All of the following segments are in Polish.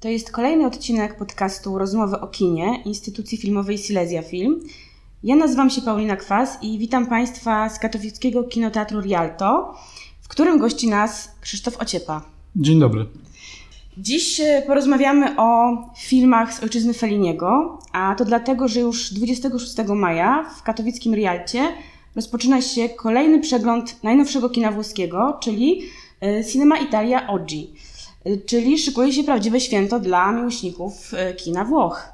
To jest kolejny odcinek podcastu Rozmowy o kinie Instytucji Filmowej Silesia Film. Ja nazywam się Paulina Kwas i witam Państwa z katowickiego kinoteatru Rialto, w którym gości nas Krzysztof Ociepa. Dzień dobry. Dziś e, porozmawiamy o filmach z ojczyzny Feliniego, a to dlatego, że już 26 maja w katowickim Rialcie rozpoczyna się kolejny przegląd najnowszego kina włoskiego, czyli e, Cinema Italia Oggi, czyli szykuje się prawdziwe święto dla miłośników kina Włoch.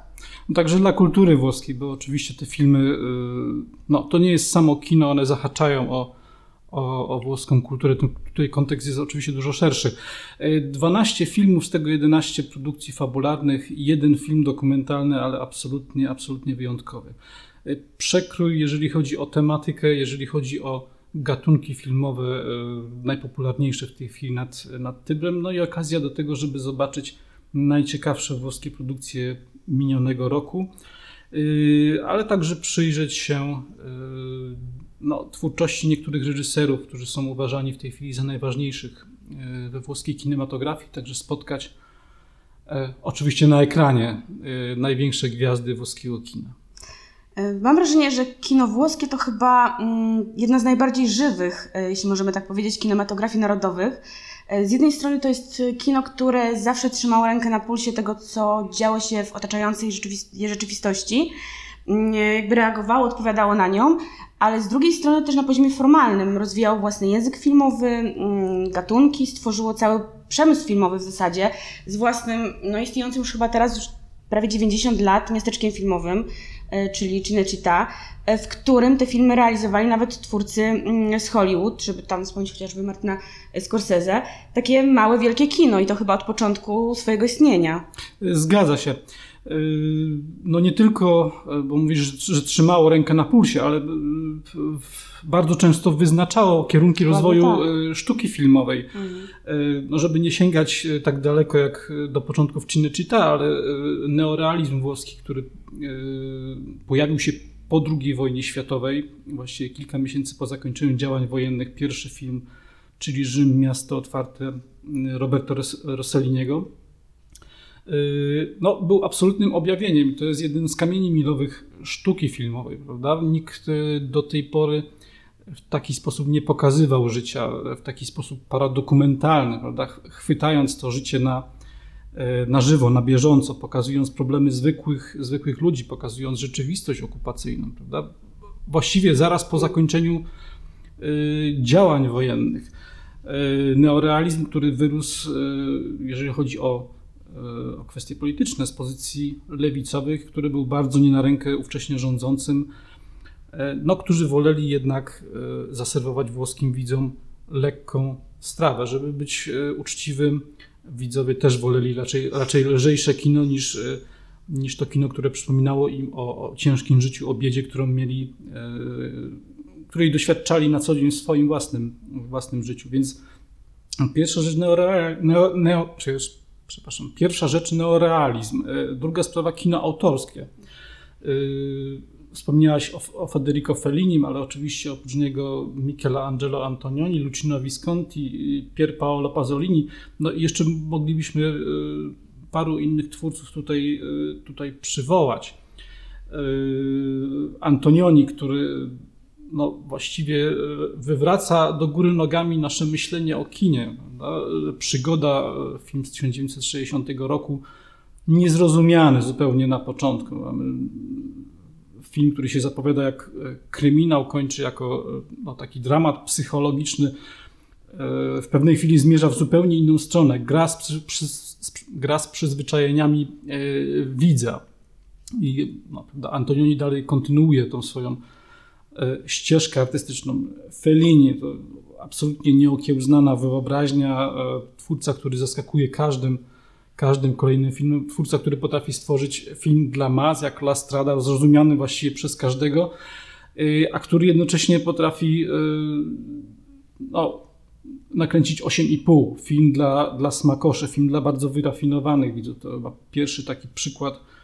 No, także dla kultury włoskiej, bo oczywiście te filmy, no to nie jest samo kino, one zahaczają o o, o włoską kulturę. Tutaj kontekst jest oczywiście dużo szerszy. 12 e, filmów, z tego 11 produkcji fabularnych, jeden film dokumentalny, ale absolutnie, absolutnie wyjątkowy. Przekrój, jeżeli chodzi o tematykę, jeżeli chodzi o gatunki filmowe e, najpopularniejsze w tej chwili nad, nad Tybrem, no i okazja do tego, żeby zobaczyć najciekawsze włoskie produkcje minionego roku, ale także przyjrzeć się no, twórczości niektórych reżyserów, którzy są uważani w tej chwili za najważniejszych e, we włoskiej kinematografii, także spotkać e, oczywiście na ekranie e, największe gwiazdy włoskiego kina. Mam wrażenie, że kino włoskie to chyba mm, jedna z najbardziej żywych, jeśli możemy tak powiedzieć, kinematografii narodowych. Z jednej strony to jest kino, które zawsze trzymało rękę na pulsie tego, co działo się w otaczającej rzeczywistości, mm, jakby reagowało, odpowiadało na nią, ale z drugiej strony też na poziomie formalnym rozwijało własny język filmowy, mm, gatunki, stworzyło cały przemysł filmowy w zasadzie z własnym, no istniejącym już chyba teraz już prawie 90 lat miasteczkiem filmowym, e, czyli Cinecittà, e, w którym te filmy realizowali nawet twórcy mm, z Hollywood, żeby tam wspomnieć chociażby Martina Scorsese, takie małe, wielkie kino i to chyba od początku swojego istnienia. Zgadza się. No nie tylko, e, bo mówisz, że, trzymało rękę na pulsie, ale e, bardzo często wyznaczało kierunki rozwoju tak. E, sztuki filmowej. Mhm. No żeby nie sięgać tak daleko jak do początków Cinecittà, ale neorealizm włoski, który pojawił się po II wojnie światowej, właściwie kilka miesięcy po zakończeniu działań wojennych, pierwszy film, czyli Rzym, miasto otwarte Roberto Rosselliniego no, był absolutnym objawieniem. To jest jeden z kamieni milowych sztuki filmowej, prawda? Nikt y, do tej pory w taki sposób nie pokazywał życia, w taki sposób paradokumentalny, prawda? Chwytając to życie na, y, na żywo, na bieżąco, pokazując problemy zwykłych, zwykłych ludzi, pokazując rzeczywistość okupacyjną, prawda? Właściwie zaraz po zakończeniu działań wojennych. Neorealizm, który wyrósł, jeżeli chodzi o o kwestie polityczne z pozycji lewicowych, który był bardzo nie na rękę ówcześnie rządzącym, e, no, którzy woleli jednak e, zaserwować włoskim widzom lekką strawę. Żeby być e, uczciwym, widzowie też woleli raczej, raczej lżejsze kino niż, niż to kino, które przypominało im o, o ciężkim życiu, o biedzie, którą mieli, której doświadczali na co dzień w swoim własnym, własnym życiu. Więc pierwsza rzecz neo, neo, neo, przepraszam, pierwsza rzecz neorealizm, e, druga sprawa kino autorskie. E, wspomniałaś o, o Federico Fellinim, ale oczywiście oprócz niego Michelangelo Antonioni, Lucino Visconti, Pier Paolo Pasolini. No i jeszcze moglibyśmy e, paru innych twórców tutaj, tutaj przywołać. Antonioni, który no, właściwie e, wywraca do góry nogami nasze myślenie o kinie. Przygoda, e, film z 1960 roku, niezrozumiany zupełnie na początku. Mamy film, który się zapowiada jak e, kryminał, kończy jako no, taki dramat psychologiczny. W pewnej chwili zmierza w zupełnie inną stronę. Gra z, przy, gra z przyzwyczajeniami widza. I no, Antonioni dalej kontynuuje tą swoją ścieżkę artystyczną. Fellini to absolutnie nieokiełznana wyobraźnia, e, twórca, który zaskakuje każdym, każdym kolejnym filmem, twórca, który potrafi stworzyć film dla mas, jak La Strada, zrozumiany właściwie przez każdego, e, a który jednocześnie potrafi no, nakręcić 8,5. Film dla, dla smakoszy, film dla bardzo wyrafinowanych widzów. To chyba pierwszy taki przykład E,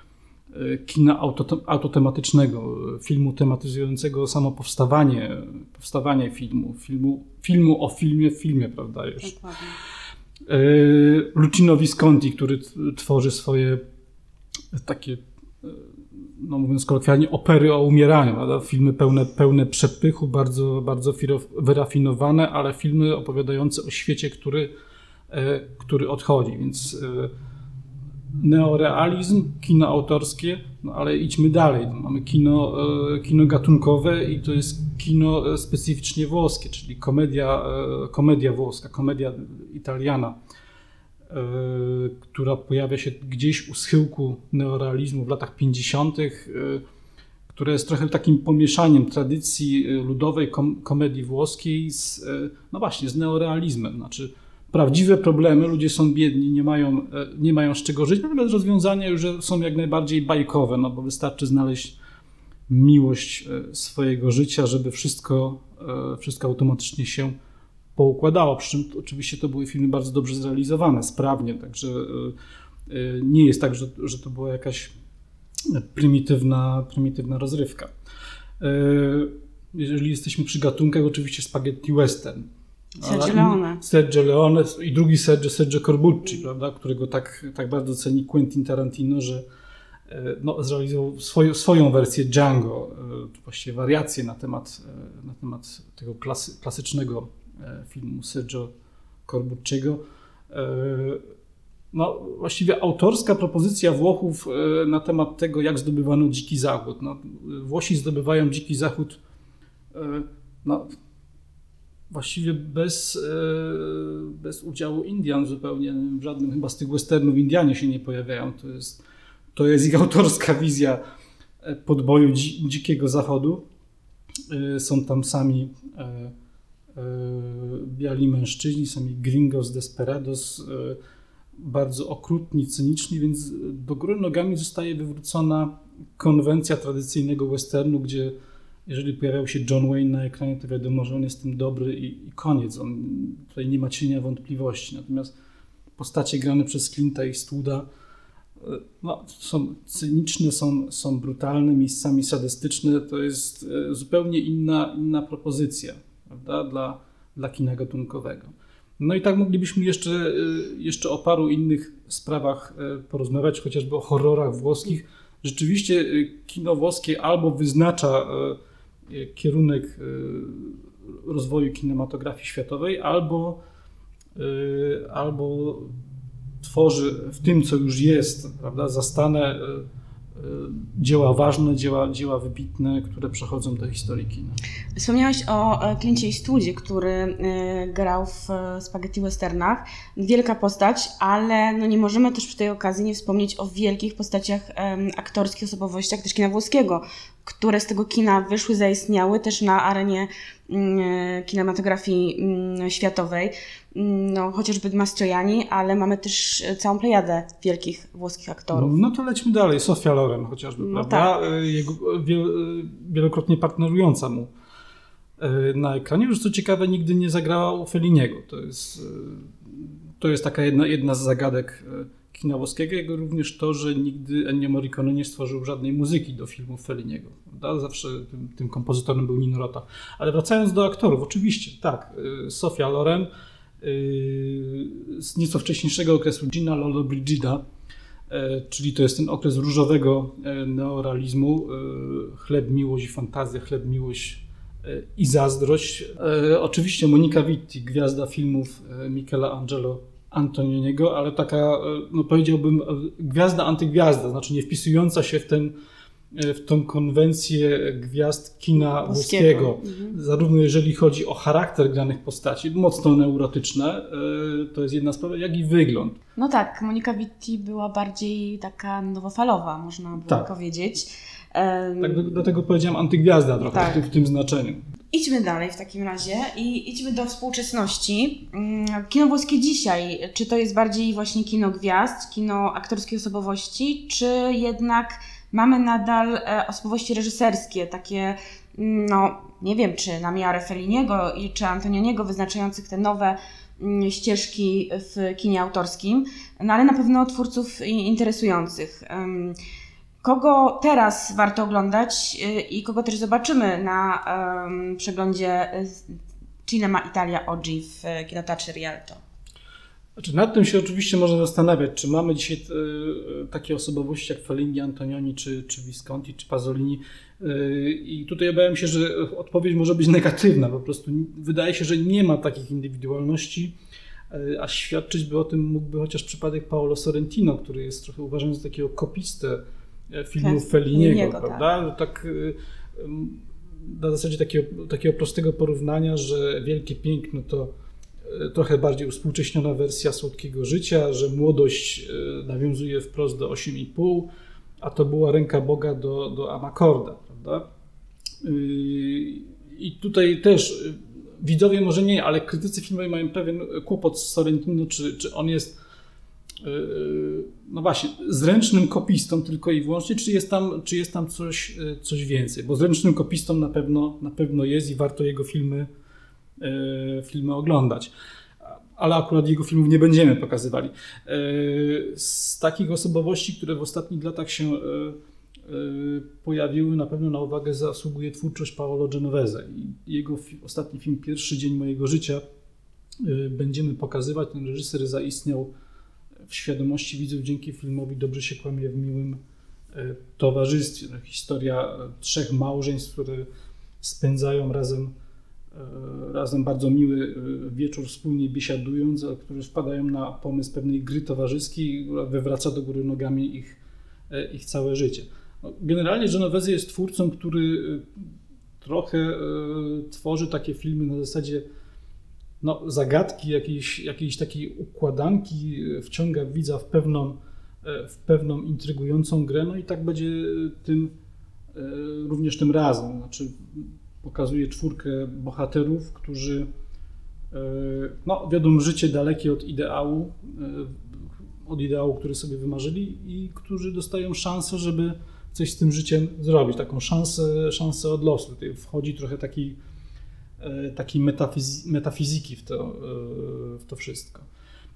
kina autotematycznego, filmu tematyzującego samo powstawanie, powstawanie filmu, filmu, filmu o filmie w filmie, prawda? Już. Lucino Visconti, który tworzy swoje takie, no mówiąc kolokwialnie, opery o umieraniu. Prawda? Filmy pełne, pełne przepychu, bardzo, bardzo wyrafinowane, ale filmy opowiadające o świecie, który, który odchodzi. Więc neorealizm, kino autorskie, no ale idźmy dalej. Mamy kino, e, kino gatunkowe i to jest kino e, specyficznie włoskie, czyli komedia, e, komedia włoska, komedia italiana, która pojawia się gdzieś u schyłku neorealizmu w latach 50., które jest trochę takim pomieszaniem tradycji ludowej komedii włoskiej z, no właśnie, z neorealizmem. Znaczy, prawdziwe problemy, ludzie są biedni, nie mają, e, nie mają z czego żyć, natomiast rozwiązania już są jak najbardziej bajkowe, no bo wystarczy znaleźć miłość e, swojego życia, żeby wszystko, e, wszystko automatycznie się poukładało. Przy czym oczywiście to były filmy bardzo dobrze zrealizowane, sprawnie, także nie jest tak, że, że to była jakaś prymitywna, prymitywna rozrywka. Jeżeli jesteśmy przy gatunkach, oczywiście spaghetti western. Sergio Leone. Sergio Leone i drugi Sergio, Sergio Corbucci, prawda, którego tak, tak bardzo ceni Quentin Tarantino, że e, no, zrealizował swoją, swoją wersję Django, e, właściwie wariację na temat, e, na temat tego klasy, klasycznego filmu Sergio Corbucciego. No, właściwie autorska propozycja Włochów na temat tego, jak zdobywano Dziki Zachód. No, Włosi zdobywają Dziki Zachód no, właściwie bez, e, bez udziału Indian zupełnie, w żadnym chyba z tych westernów Indianie się nie pojawiają. To jest, to jest ich autorska wizja e, podboju dzi, dzikiego zachodu. E, są tam sami biali mężczyźni, sami gringos desperados, bardzo okrutni, cyniczni, więc do góry nogami zostaje wywrócona konwencja tradycyjnego westernu, gdzie jeżeli pojawiał się John Wayne na ekranie, to wiadomo, że on jest tym dobry i, i koniec. On, tutaj nie ma cienia wątpliwości. Natomiast postacie grane przez Clint'a i Studa e, no, są cyniczne, są, są brutalne, miejscami sadystyczne. To jest e, zupełnie inna, inna propozycja prawda, dla, dla kina gatunkowego. No i tak moglibyśmy jeszcze, e, jeszcze o paru innych sprawach porozmawiać, chociażby o horrorach włoskich. Rzeczywiście kino włoskie albo wyznacza kierunek y, rozwoju kinematografii światowej, albo, y, albo tworzy w tym, co już jest, prawda, zastane y, dzieła ważne, dzieła, dzieła wybitne, które przechodzą do historii kina. Wspomniałeś o Clint'ie Eastwoodzie, który grał w spaghetti westernach. Wielka postać, ale no nie możemy też przy tej okazji nie wspomnieć o wielkich postaciach aktorskich, osobowościach też kina włoskiego które z tego kina wyszły, zaistniały też na arenie kinematografii mm, światowej. Mm, no, chociażby Mastroianni, ale mamy też całą plejadę wielkich włoskich aktorów. No to lećmy dalej. Sofia Loren chociażby, no prawda? Tak. E, jego, wielokrotnie partnerująca mu e, na ekranie. Już co ciekawe, nigdy nie zagrała u Feliniego. To jest, e, to jest taka jedna, jedna z zagadek kina włoskiego, jak również to, że nigdy Ennio Morricone nie stworzył żadnej muzyki do filmów Felliniego. Prawda? Zawsze tym, tym, kompozytorem był Nino Rota. Ale wracając do aktorów, oczywiście, tak, y, Sofia Loren y, z nieco wcześniejszego okresu Gina Lolo Brigida, y, czyli to jest ten okres różowego neorealizmu, chleb, miłość i fantazja, chleb, miłość i zazdrość. Oczywiście Monika Vitti, gwiazda filmów Michelangelo Antonioniego, ale taka, e, no powiedziałbym, e, gwiazda antygwiazda, znaczy nie wpisująca się w ten e, w tą konwencję gwiazd kina włoskiego. Mhm. Zarówno jeżeli chodzi o charakter granych postaci, mocno neurotyczne, to jest jedna sprawa, jak i wygląd. No tak, Monika Vitti była bardziej taka nowofalowa, można by tak. powiedzieć. Tak, do, do, tego powiedziałem antygwiazda trochę tak. w, tym, w tym znaczeniu. Idźmy dalej w takim razie i idźmy do współczesności. Mm, kino włoskie dzisiaj, czy to jest bardziej właśnie kino gwiazd, kino aktorskiej osobowości, czy jednak mamy nadal e, osobowości reżyserskie, takie, mm, no nie wiem, czy na miarę Felliniego czy Antonioniego, wyznaczających te nowe mm, ścieżki w kinie autorskim, no ale na pewno twórców interesujących. Kogo teraz warto oglądać y, i kogo też zobaczymy na um, przeglądzie y, Cinema Italia OG w Kinoteatrze Rialto? Znaczy, nad tym się oczywiście można zastanawiać, czy mamy dzisiaj e, takie osobowości jak Fellini, Antonioni, czy, czy Visconti, czy Pasolini. I tutaj obawiam się, że odpowiedź może być negatywna. Po prostu wydaje się, że nie ma takich indywidualności, a świadczyć by o tym mógłby chociaż przypadek Paolo Sorrentino, który jest trochę uważany za takiego kopistę filmów Felliniego, tak. prawda? Tak, tak na zasadzie takiego, takiego prostego porównania, że wielkie piękno to E, trochę bardziej uspółcześniona wersja słodkiego życia, że młodość nawiązuje wprost do 8,5, a to była ręka Boga do, do Amakorda, prawda? I tutaj też widzowie może nie, ale krytycy filmowi mają pewien kłopot z Sorrentino, czy, czy on jest no właśnie, zręcznym kopistą tylko i wyłącznie, czy jest tam, czy jest tam coś, coś więcej, bo zręcznym kopistą na pewno, na pewno jest i warto jego filmy E, filmy oglądać. Ale akurat jego filmów nie będziemy pokazywali. E, z takich osobowości, które w ostatnich latach się e, pojawiły, na pewno na uwagę zasługuje twórczość Paolo Genovese. Jego ostatni film, Pierwszy dzień mojego życia, będziemy pokazywać. Ten reżyser zaistniał w świadomości widzów dzięki filmowi Dobrze się kłamie w miłym towarzystwie. Historia trzech małżeństw, które spędzają razem E, razem bardzo miły e, wieczór wspólnie biesiadując, którzy wpadają na pomysł pewnej gry towarzyskiej, która wywraca do góry nogami ich, e, ich całe życie. No, generalnie Genovese jest twórcą, który trochę tworzy takie filmy na zasadzie no, zagadki, jakiejś, jakiejś takiej układanki, wciąga widza w pewną, w pewną intrygującą grę, no i tak będzie tym również tym razem. Znaczy, pokazuje czwórkę bohaterów, którzy e, no, wiodą życie dalekie od ideału, e, od ideału, który sobie wymarzyli i którzy dostają szansę, żeby coś z tym życiem zrobić, taką szansę, szansę od losu. Tutaj wchodzi trochę takiej taki metafiz metafizyki w to, w to wszystko.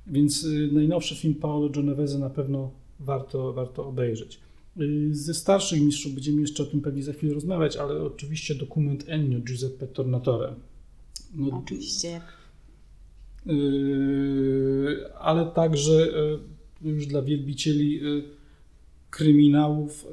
Więc najnowszy film Paolo Genovese na pewno warto, warto obejrzeć. Ze starszych mistrzów będziemy jeszcze o tym pewnie za chwilę rozmawiać, ale oczywiście dokument Ennio Giuseppe Tornatore. No, oczywiście. Yy, ale także yy, już dla wielbicieli yy, kryminałów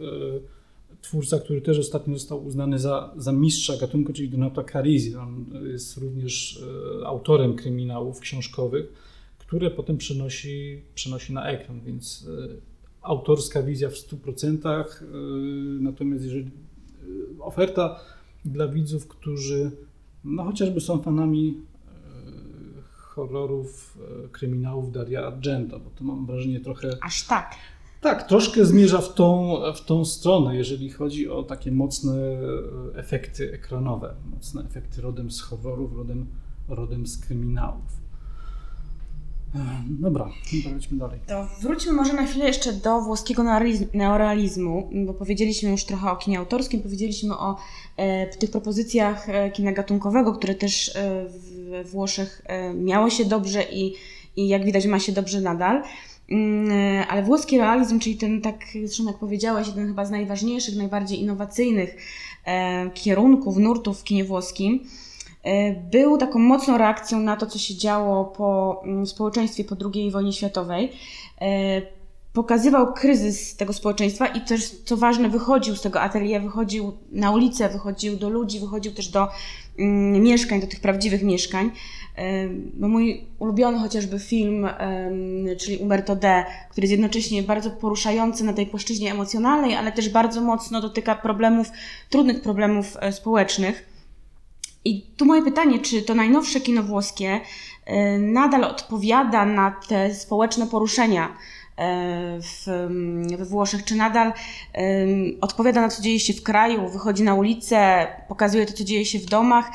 twórca, który też ostatnio został uznany za, za mistrza gatunku, czyli Donato Carisi. On jest również autorem kryminałów książkowych, które potem przenosi, przenosi na ekran, więc autorska wizja w 100%. Y, natomiast jeżeli oferta dla widzów, którzy no chociażby są fanami horrorów, kryminałów Daria Argento, bo to mam wrażenie trochę... Aż tak. Tak, troszkę zmierza w tą, w tą stronę, jeżeli chodzi o takie mocne efekty ekranowe, mocne efekty rodem z horrorów, rodem, rodem z kryminałów. Dobra, wróćmy dalej. To wróćmy może na chwilę jeszcze do włoskiego neorealizmu, bo powiedzieliśmy już trochę o kinie autorskim, powiedzieliśmy o e, tych propozycjach e, kina gatunkowego, które też e, we Włoszech e, miało się dobrze i, i jak widać ma się dobrze nadal. Mm, e, ale włoski realizm, czyli ten, tak zresztą jak powiedziałeś, jeden chyba z najważniejszych, najbardziej innowacyjnych e, kierunków, nurtów w kinie włoskim, E, był taką mocną reakcją na to, co się działo po mm, społeczeństwie po II wojnie światowej. Pokazywał kryzys tego społeczeństwa i też, co ważne, wychodził z tego atelier, wychodził na ulicę, wychodził do ludzi, wychodził też do mm, mieszkań, do tych prawdziwych mieszkań. E, no mój ulubiony chociażby film, czyli Umberto D., który jest jednocześnie bardzo poruszający na tej płaszczyźnie emocjonalnej, ale też bardzo mocno dotyka problemów, trudnych problemów społecznych. I tu moje pytanie, czy to najnowsze kino włoskie e, nadal odpowiada na te społeczne poruszenia e, w, we Włoszech, czy nadal odpowiada na to, co dzieje się w kraju, wychodzi na ulicę, pokazuje to, co dzieje się w domach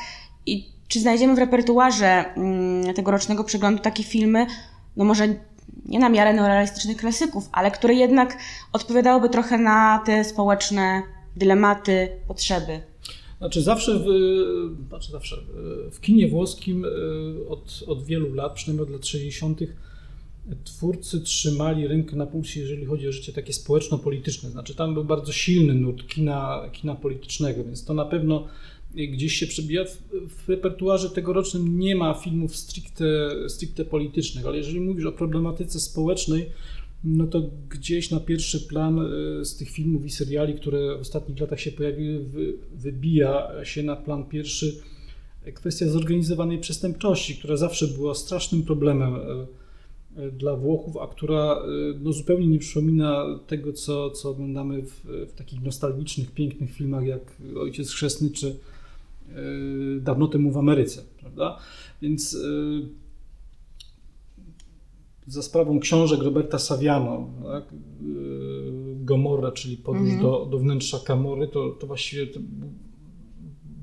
i czy znajdziemy w repertuarze mm, tegorocznego przeglądu takie filmy, no może nie na miarę neorealistycznych klasyków, ale które jednak odpowiadałyby trochę na te społeczne dylematy, potrzeby. Znaczy zawsze, w, znaczy zawsze w kinie włoskim e, od, od wielu lat, przynajmniej od lat 60., twórcy trzymali rękę na pulsie, jeżeli chodzi o życie takie społeczno-polityczne. Znaczy tam był bardzo silny nurt kina, kina politycznego, więc to na pewno gdzieś się przebija. W, w repertuarze tegorocznym nie ma filmów stricte, stricte politycznych, ale jeżeli mówisz o problematyce społecznej, no to gdzieś na pierwszy plan e, z tych filmów i seriali, które w ostatnich latach się pojawiły, wybija się na plan pierwszy kwestia zorganizowanej przestępczości, która zawsze była strasznym problemem e, e, dla Włochów, a która no, zupełnie nie przypomina tego, co, co oglądamy w, w takich nostalgicznych, pięknych filmach jak Ojciec Chrzestny czy Dawno temu w Ameryce, prawda? Więc za sprawą książek Roberta Saviano, tak? Y, Gomorra, czyli podróż mhm. do, do wnętrza Kamory, to, to właściwie to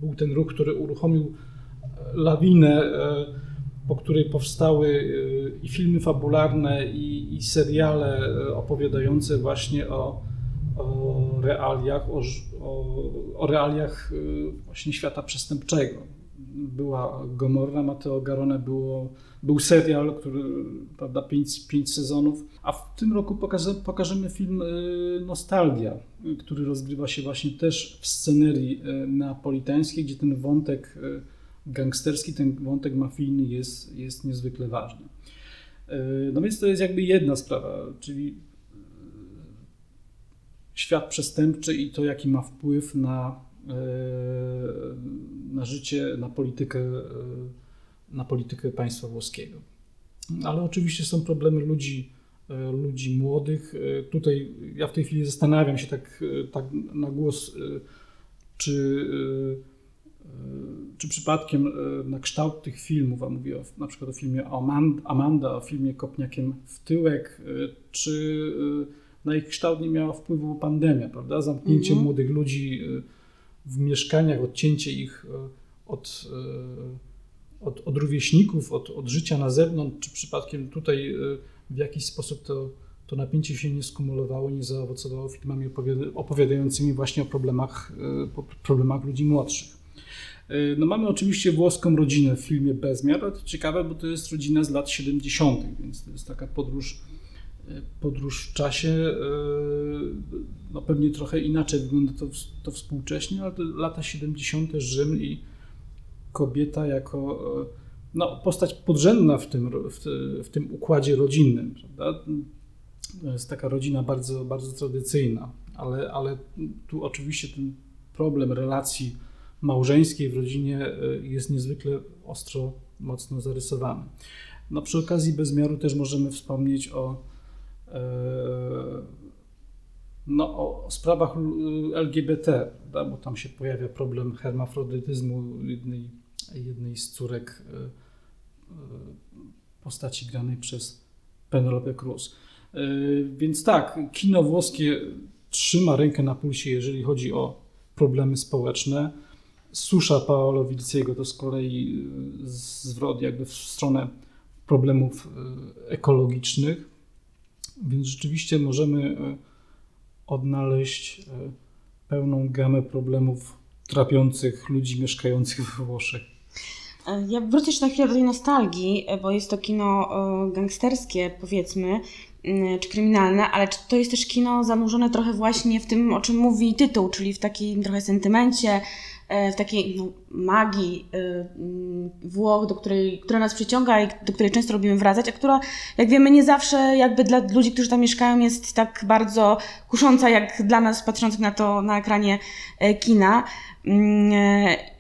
był ten ruch, który uruchomił lawinę, e, po której powstały e, i filmy fabularne, i, i seriale e, opowiadające właśnie o, o realiach, o, o, realiach właśnie świata przestępczego. Była Gomorra, Mateo Garone było był serial, który, prawda, pięć, pięć sezonów, a w tym roku pokaże, pokażemy film y, Nostalgia, który rozgrywa się właśnie też w scenerii y, neapolitańskiej, gdzie ten wątek y, gangsterski, ten wątek mafijny jest, jest niezwykle ważny. No więc to jest jakby jedna sprawa, czyli świat przestępczy i to, jaki ma wpływ na, na życie, na politykę na politykę państwa włoskiego. Ale oczywiście są problemy ludzi, e, ludzi młodych. E, tutaj ja w tej chwili zastanawiam się tak, e, tak na głos, czy, czy przypadkiem na kształt tych filmów, a mówię o, na przykład o filmie Amanda, o filmie Kopniakiem w tyłek, czy na ich kształt nie miała wpływu pandemia, prawda? Zamknięcie mhm. młodych ludzi w mieszkaniach, odcięcie ich od od, od rówieśników, od, od życia na zewnątrz, czy przypadkiem tutaj y, w jakiś sposób to, to napięcie się nie skumulowało, nie zaowocowało filmami opowiadającymi właśnie o problemach, y, problemach ludzi młodszych. Y, no mamy oczywiście włoską rodzinę w filmie Bezmiar, ale to ciekawe, bo to jest rodzina z lat 70., więc to jest taka podróż, podróż w czasie. No pewnie trochę inaczej wygląda to, to współcześnie, ale lata 70. Rzym i kobieta jako e, no, postać podrzędna w tym, w, w tym układzie rodzinnym. Prawda? To jest taka rodzina bardzo, bardzo tradycyjna, ale, ale tu oczywiście ten problem relacji małżeńskiej w rodzinie e, jest niezwykle ostro, mocno zarysowany. No, przy okazji bezmiaru też możemy wspomnieć o, e, no, o sprawach LGBT, prawda? bo tam się pojawia problem hermafrodytyzmu jednej jednej z córek e, postaci granej przez Penelope Cruz. Więc tak, kino włoskie trzyma rękę na pulsie, jeżeli chodzi o problemy społeczne. Susza Paolo Wilciego to z kolei zwrot jakby w stronę problemów ekologicznych. Więc rzeczywiście możemy odnaleźć pełną gamę problemów trapiących ludzi mieszkających we Włoszech. E, ja wrócę jeszcze na chwilę do tej nostalgii, e, bo jest to kino e, gangsterskie, powiedzmy, mm, czy kryminalne, ale to jest też kino zanurzone trochę właśnie w tym, o czym mówi tytuł, czyli w takim trochę sentymencie, w takiej magii mm, Włoch, do której, która nas przyciąga i do której często lubimy wracać, a która, jak wiemy, nie zawsze jakby dla ludzi, którzy tam mieszkają, jest tak bardzo kusząca, jak dla nas patrzących na to na ekranie kina. Mm,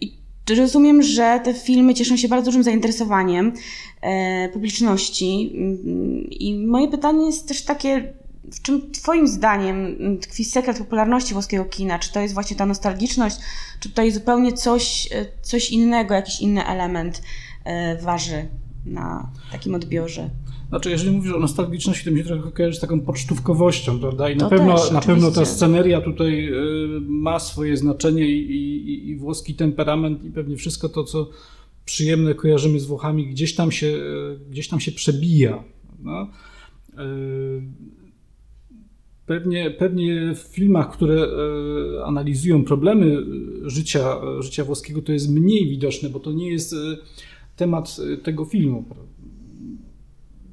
I Rozumiem, że te filmy cieszą się bardzo dużym zainteresowaniem e, publiczności. Mm, I moje pytanie jest też takie, w czym Twoim zdaniem tkwi sekret popularności włoskiego kina? Czy to jest właśnie ta nostalgiczność, czy to jest zupełnie coś, e, coś innego, jakiś inny element e, waży na takim odbiorze? Znaczy, jeżeli mówisz o nostalgiczności, to mi się trochę kojarzy z taką pocztówkowością, prawda? I na pewno, też, na pewno ta sceneria tutaj y, ma swoje znaczenie i, i, i, włoski temperament i pewnie wszystko to, co przyjemne kojarzymy z Włochami, gdzieś tam się, gdzieś tam się przebija. No? Pewnie, pewnie w filmach, które analizują problemy życia, życia włoskiego, to jest mniej widoczne, bo to nie jest temat tego filmu.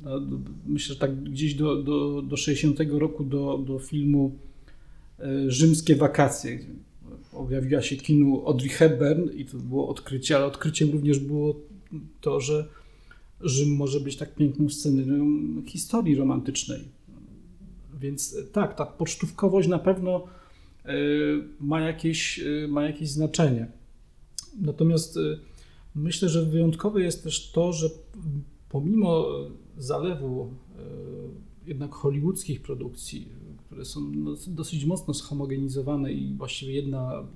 No, myślę, że tak gdzieś do, do, do 60 roku do, do filmu e, Rzymskie wakacje. objawiła się kinu Audrey Hepburn i to było odkrycie, ale odkryciem również było to, że Rzym może być tak piękną sceną historii romantycznej. Więc tak, ta pocztówkowość na pewno ma jakieś, ma jakieś znaczenie. Natomiast myślę, że wyjątkowe jest też to, że pomimo zalewu jednak hollywoodzkich produkcji, które są dosyć mocno schomogenizowane i właściwie jedna,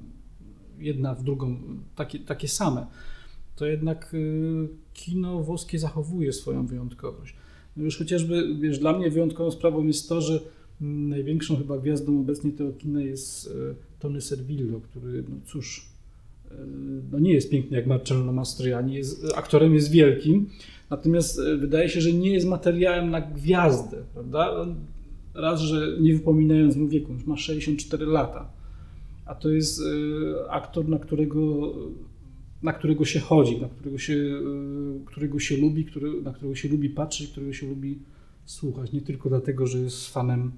jedna w drugą takie, takie same, to jednak kino włoskie zachowuje swoją wyjątkowość. No już chociażby, wiesz, dla mnie wyjątkową sprawą jest to, że największą chyba gwiazdą obecnie tego kina jest y, Tony Servillo, który, no cóż, y, no nie jest piękny jak Marcello Mastroianni, jest, aktorem jest wielkim, natomiast wydaje się, że nie jest materiałem na gwiazdę, prawda? Raz, że nie wypominając mu wieku, już ma 64 lata, a to jest aktor, na którego na którego się chodzi, na którego się, y, którego się lubi, który, na którego się lubi patrzeć, którego się lubi słuchać. Nie tylko dlatego, że jest fanem,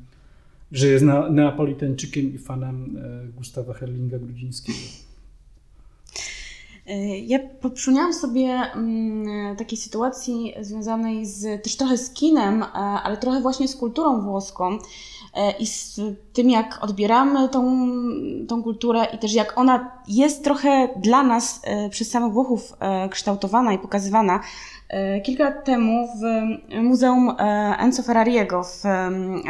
że jest neapolitańczykiem i fanem e, Gustawa Herlinga Grudzińskiego. E, ja przypomniałam sobie mm, takiej sytuacji związanej z, też trochę z kinem, e, ale trochę właśnie z kulturą włoską. E, i z tym, jak odbieramy tą, tą kulturę i też jak ona jest trochę dla nas e, przez samych Włochów kształtowana i pokazywana. Kilka lat temu w Muzeum Enzo Ferrariego w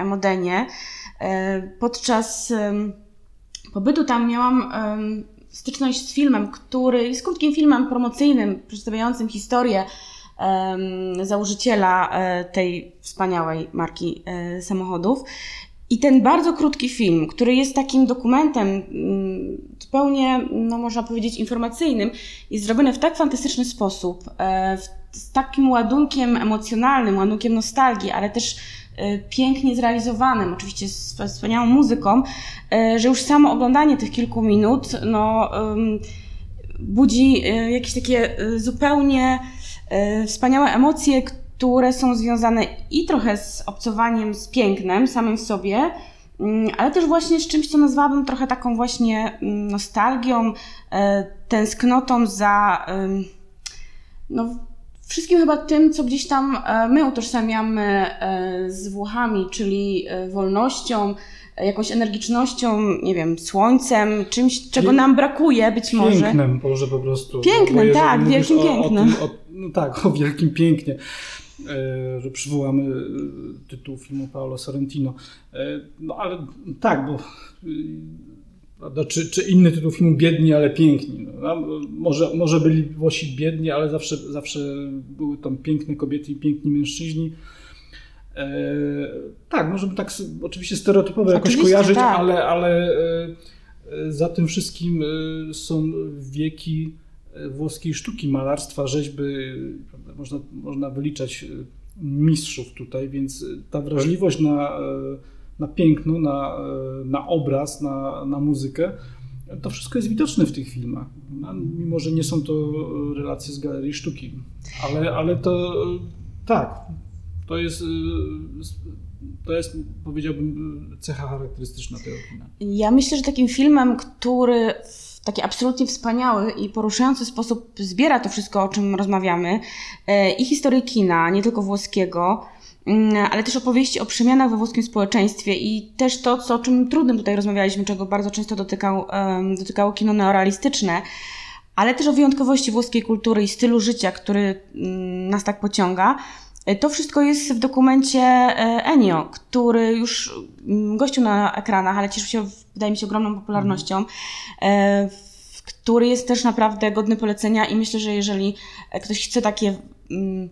Modenie podczas pobytu tam miałam styczność z filmem, który jest krótkim filmem promocyjnym przedstawiającym historię założyciela tej wspaniałej marki samochodów. I ten bardzo krótki film, który jest takim dokumentem mm, zupełnie, no można powiedzieć, informacyjnym, jest zrobiony w tak fantastyczny sposób, e, z takim ładunkiem emocjonalnym, ładunkiem nostalgii, ale też e, pięknie zrealizowanym, oczywiście z wspaniałą muzyką, e, że już samo oglądanie tych kilku minut no, budzi jakieś takie zupełnie wspaniałe emocje, które są związane i trochę z obcowaniem z pięknem samym w sobie, mm, ale też właśnie z czymś, co nazwałabym trochę taką właśnie mm, nostalgią, e, tęsknotą za no, wszystkim chyba tym, co gdzieś tam e, my utożsamiamy e, z Włochami, czyli wolnością, jakąś energicznością, nie wiem, słońcem, czymś, czego nam brakuje być może. Pięknem może po prostu. Pięknem, tak, wielkim pięknem. tak, o wielkim pięknie. E, że przywołamy e, tytuł filmu Paolo Sorrentino. E, no ale tak, bo Prawda? Czy, czy inny tytuł filmu Biedni, ale piękni. No, może, może byli Włosi biedni, ale zawsze, zawsze były tam piękne kobiety i piękni mężczyźni. E, tak, możemy tak oczywiście stereotypowo jakoś oczywiście, kojarzyć, tak. ale, ale e, za tym wszystkim są wieki włoskiej sztuki, malarstwa, rzeźby, prawda, można, można wyliczać e, mistrzów tutaj, więc ta wrażliwość na, e, na piękno, na, e, na obraz, na, na muzykę, to wszystko jest widoczne w tych filmach, no, mimo że nie są to relacje z galerii sztuki. Ale, ale to tak, to jest, to jest, powiedziałbym, cecha charakterystyczna tego kina. Ja myślę, że takim filmem, który w taki absolutnie wspaniały i poruszający sposób zbiera to wszystko, o czym rozmawiamy, e, i historię kina, nie tylko włoskiego, mm, ale też opowieści o przemianach we włoskim społeczeństwie i też to, co, o czym trudnym tutaj rozmawialiśmy, czego bardzo często dotykał, dotykało kino neorealistyczne, ale też o wyjątkowości włoskiej kultury i stylu życia, który mm, nas tak pociąga. E, to wszystko jest w dokumencie e, Enio, który już mm, gościł na ekranach, ale cieszył się, wydaje mi się, ogromną popularnością, e, który jest też naprawdę godny polecenia i myślę, że jeżeli ktoś chce takie mm,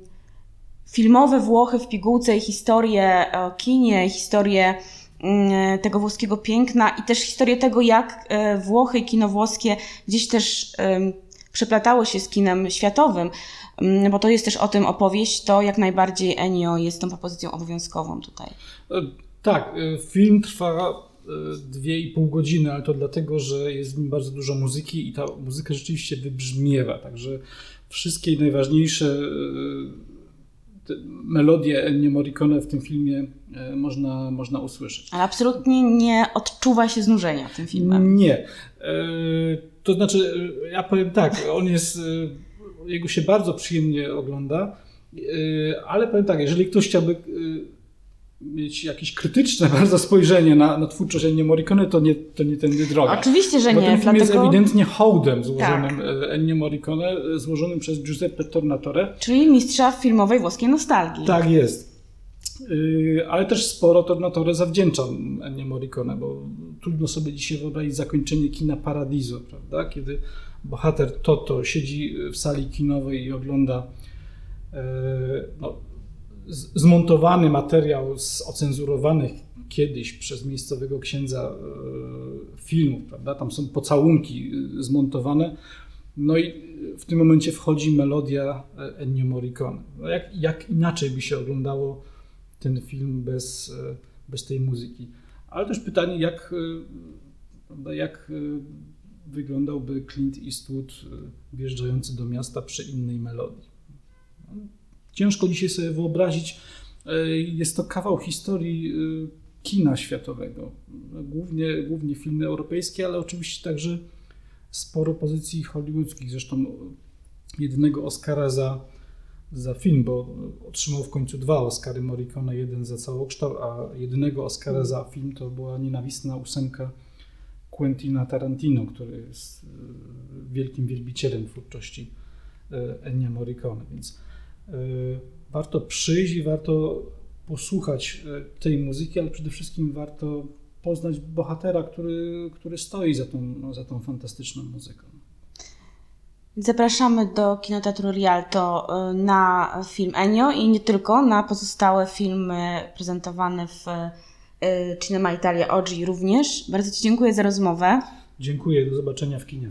filmowe Włochy w pigułce i historię o kinie, historię mm, tego włoskiego piękna i też historię tego, jak Włochy i kino włoskie gdzieś też przeplatało się z kinem światowym, bo to jest też o tym opowieść, to jak najbardziej Enio jest tą propozycją obowiązkową tutaj. E, tak, e, film trwa e, dwie i pół godziny, ale to dlatego, że jest w nim bardzo dużo muzyki i ta muzyka rzeczywiście wybrzmiewa, także wszystkie najważniejsze melodię Ennio Morricone w tym filmie można, można usłyszeć. Ale absolutnie nie odczuwa się znużenia tym filmem. Nie. To znaczy, ja powiem tak, on jest, jego się bardzo przyjemnie ogląda, ale powiem tak, jeżeli ktoś chciałby mieć jakieś krytyczne bardzo spojrzenie na, na twórczość Ennio Morricone, to nie, to nie tędy droga. Oczywiście, że Bo nie. ten film dlatego... jest ewidentnie hołdem złożonym Tak. tak. Ennio Morricone, e, złożonym przez Giuseppe Tornatore. Czyli mistrza filmowej włoskiej nostalgii. Tak jest. Ale też sporo Tornatore zawdzięczam Ennio Morricone, bo trudno sobie dzisiaj wyobrazić zakończenie kina Paradiso, prawda? Kiedy bohater Toto siedzi w sali kinowej i ogląda yy, no, zmontowany materiał z ocenzurowanych kiedyś przez miejscowego księdza e, filmów, prawda? Tam są pocałunki e, zmontowane. No i w tym momencie wchodzi melodia e, Ennio Morricone. No jak, jak inaczej by się oglądało ten film bez, bez tej muzyki? Ale też pytanie, jak, jak wyglądałby Clint Eastwood wjeżdżający do miasta przy innej melodii? Ciężko dzisiaj sobie wyobrazić. E, jest to kawał historii e, kina światowego. Głównie, głównie filmy europejskie, ale oczywiście także sporo pozycji hollywoodzkich. Zresztą jednego Oscara za, za film, bo otrzymał w końcu dwa Oscary Morricone, jeden za całokształt, a jedynego Oscara za film to była nienawistna ósemka Quentina Tarantino, który jest e, wielkim wielbicielem twórczości Ennio Morricone. Więc Y, warto przyjść i warto posłuchać tej muzyki, ale przede wszystkim warto poznać bohatera, który, który stoi za tą, no, za tą fantastyczną muzyką. Zapraszamy do Kinoteatru Rialto na film Ennio i nie tylko, na pozostałe filmy prezentowane w Cinema Italia Oggi również. Bardzo Ci dziękuję za rozmowę. Dziękuję, do zobaczenia w kinie.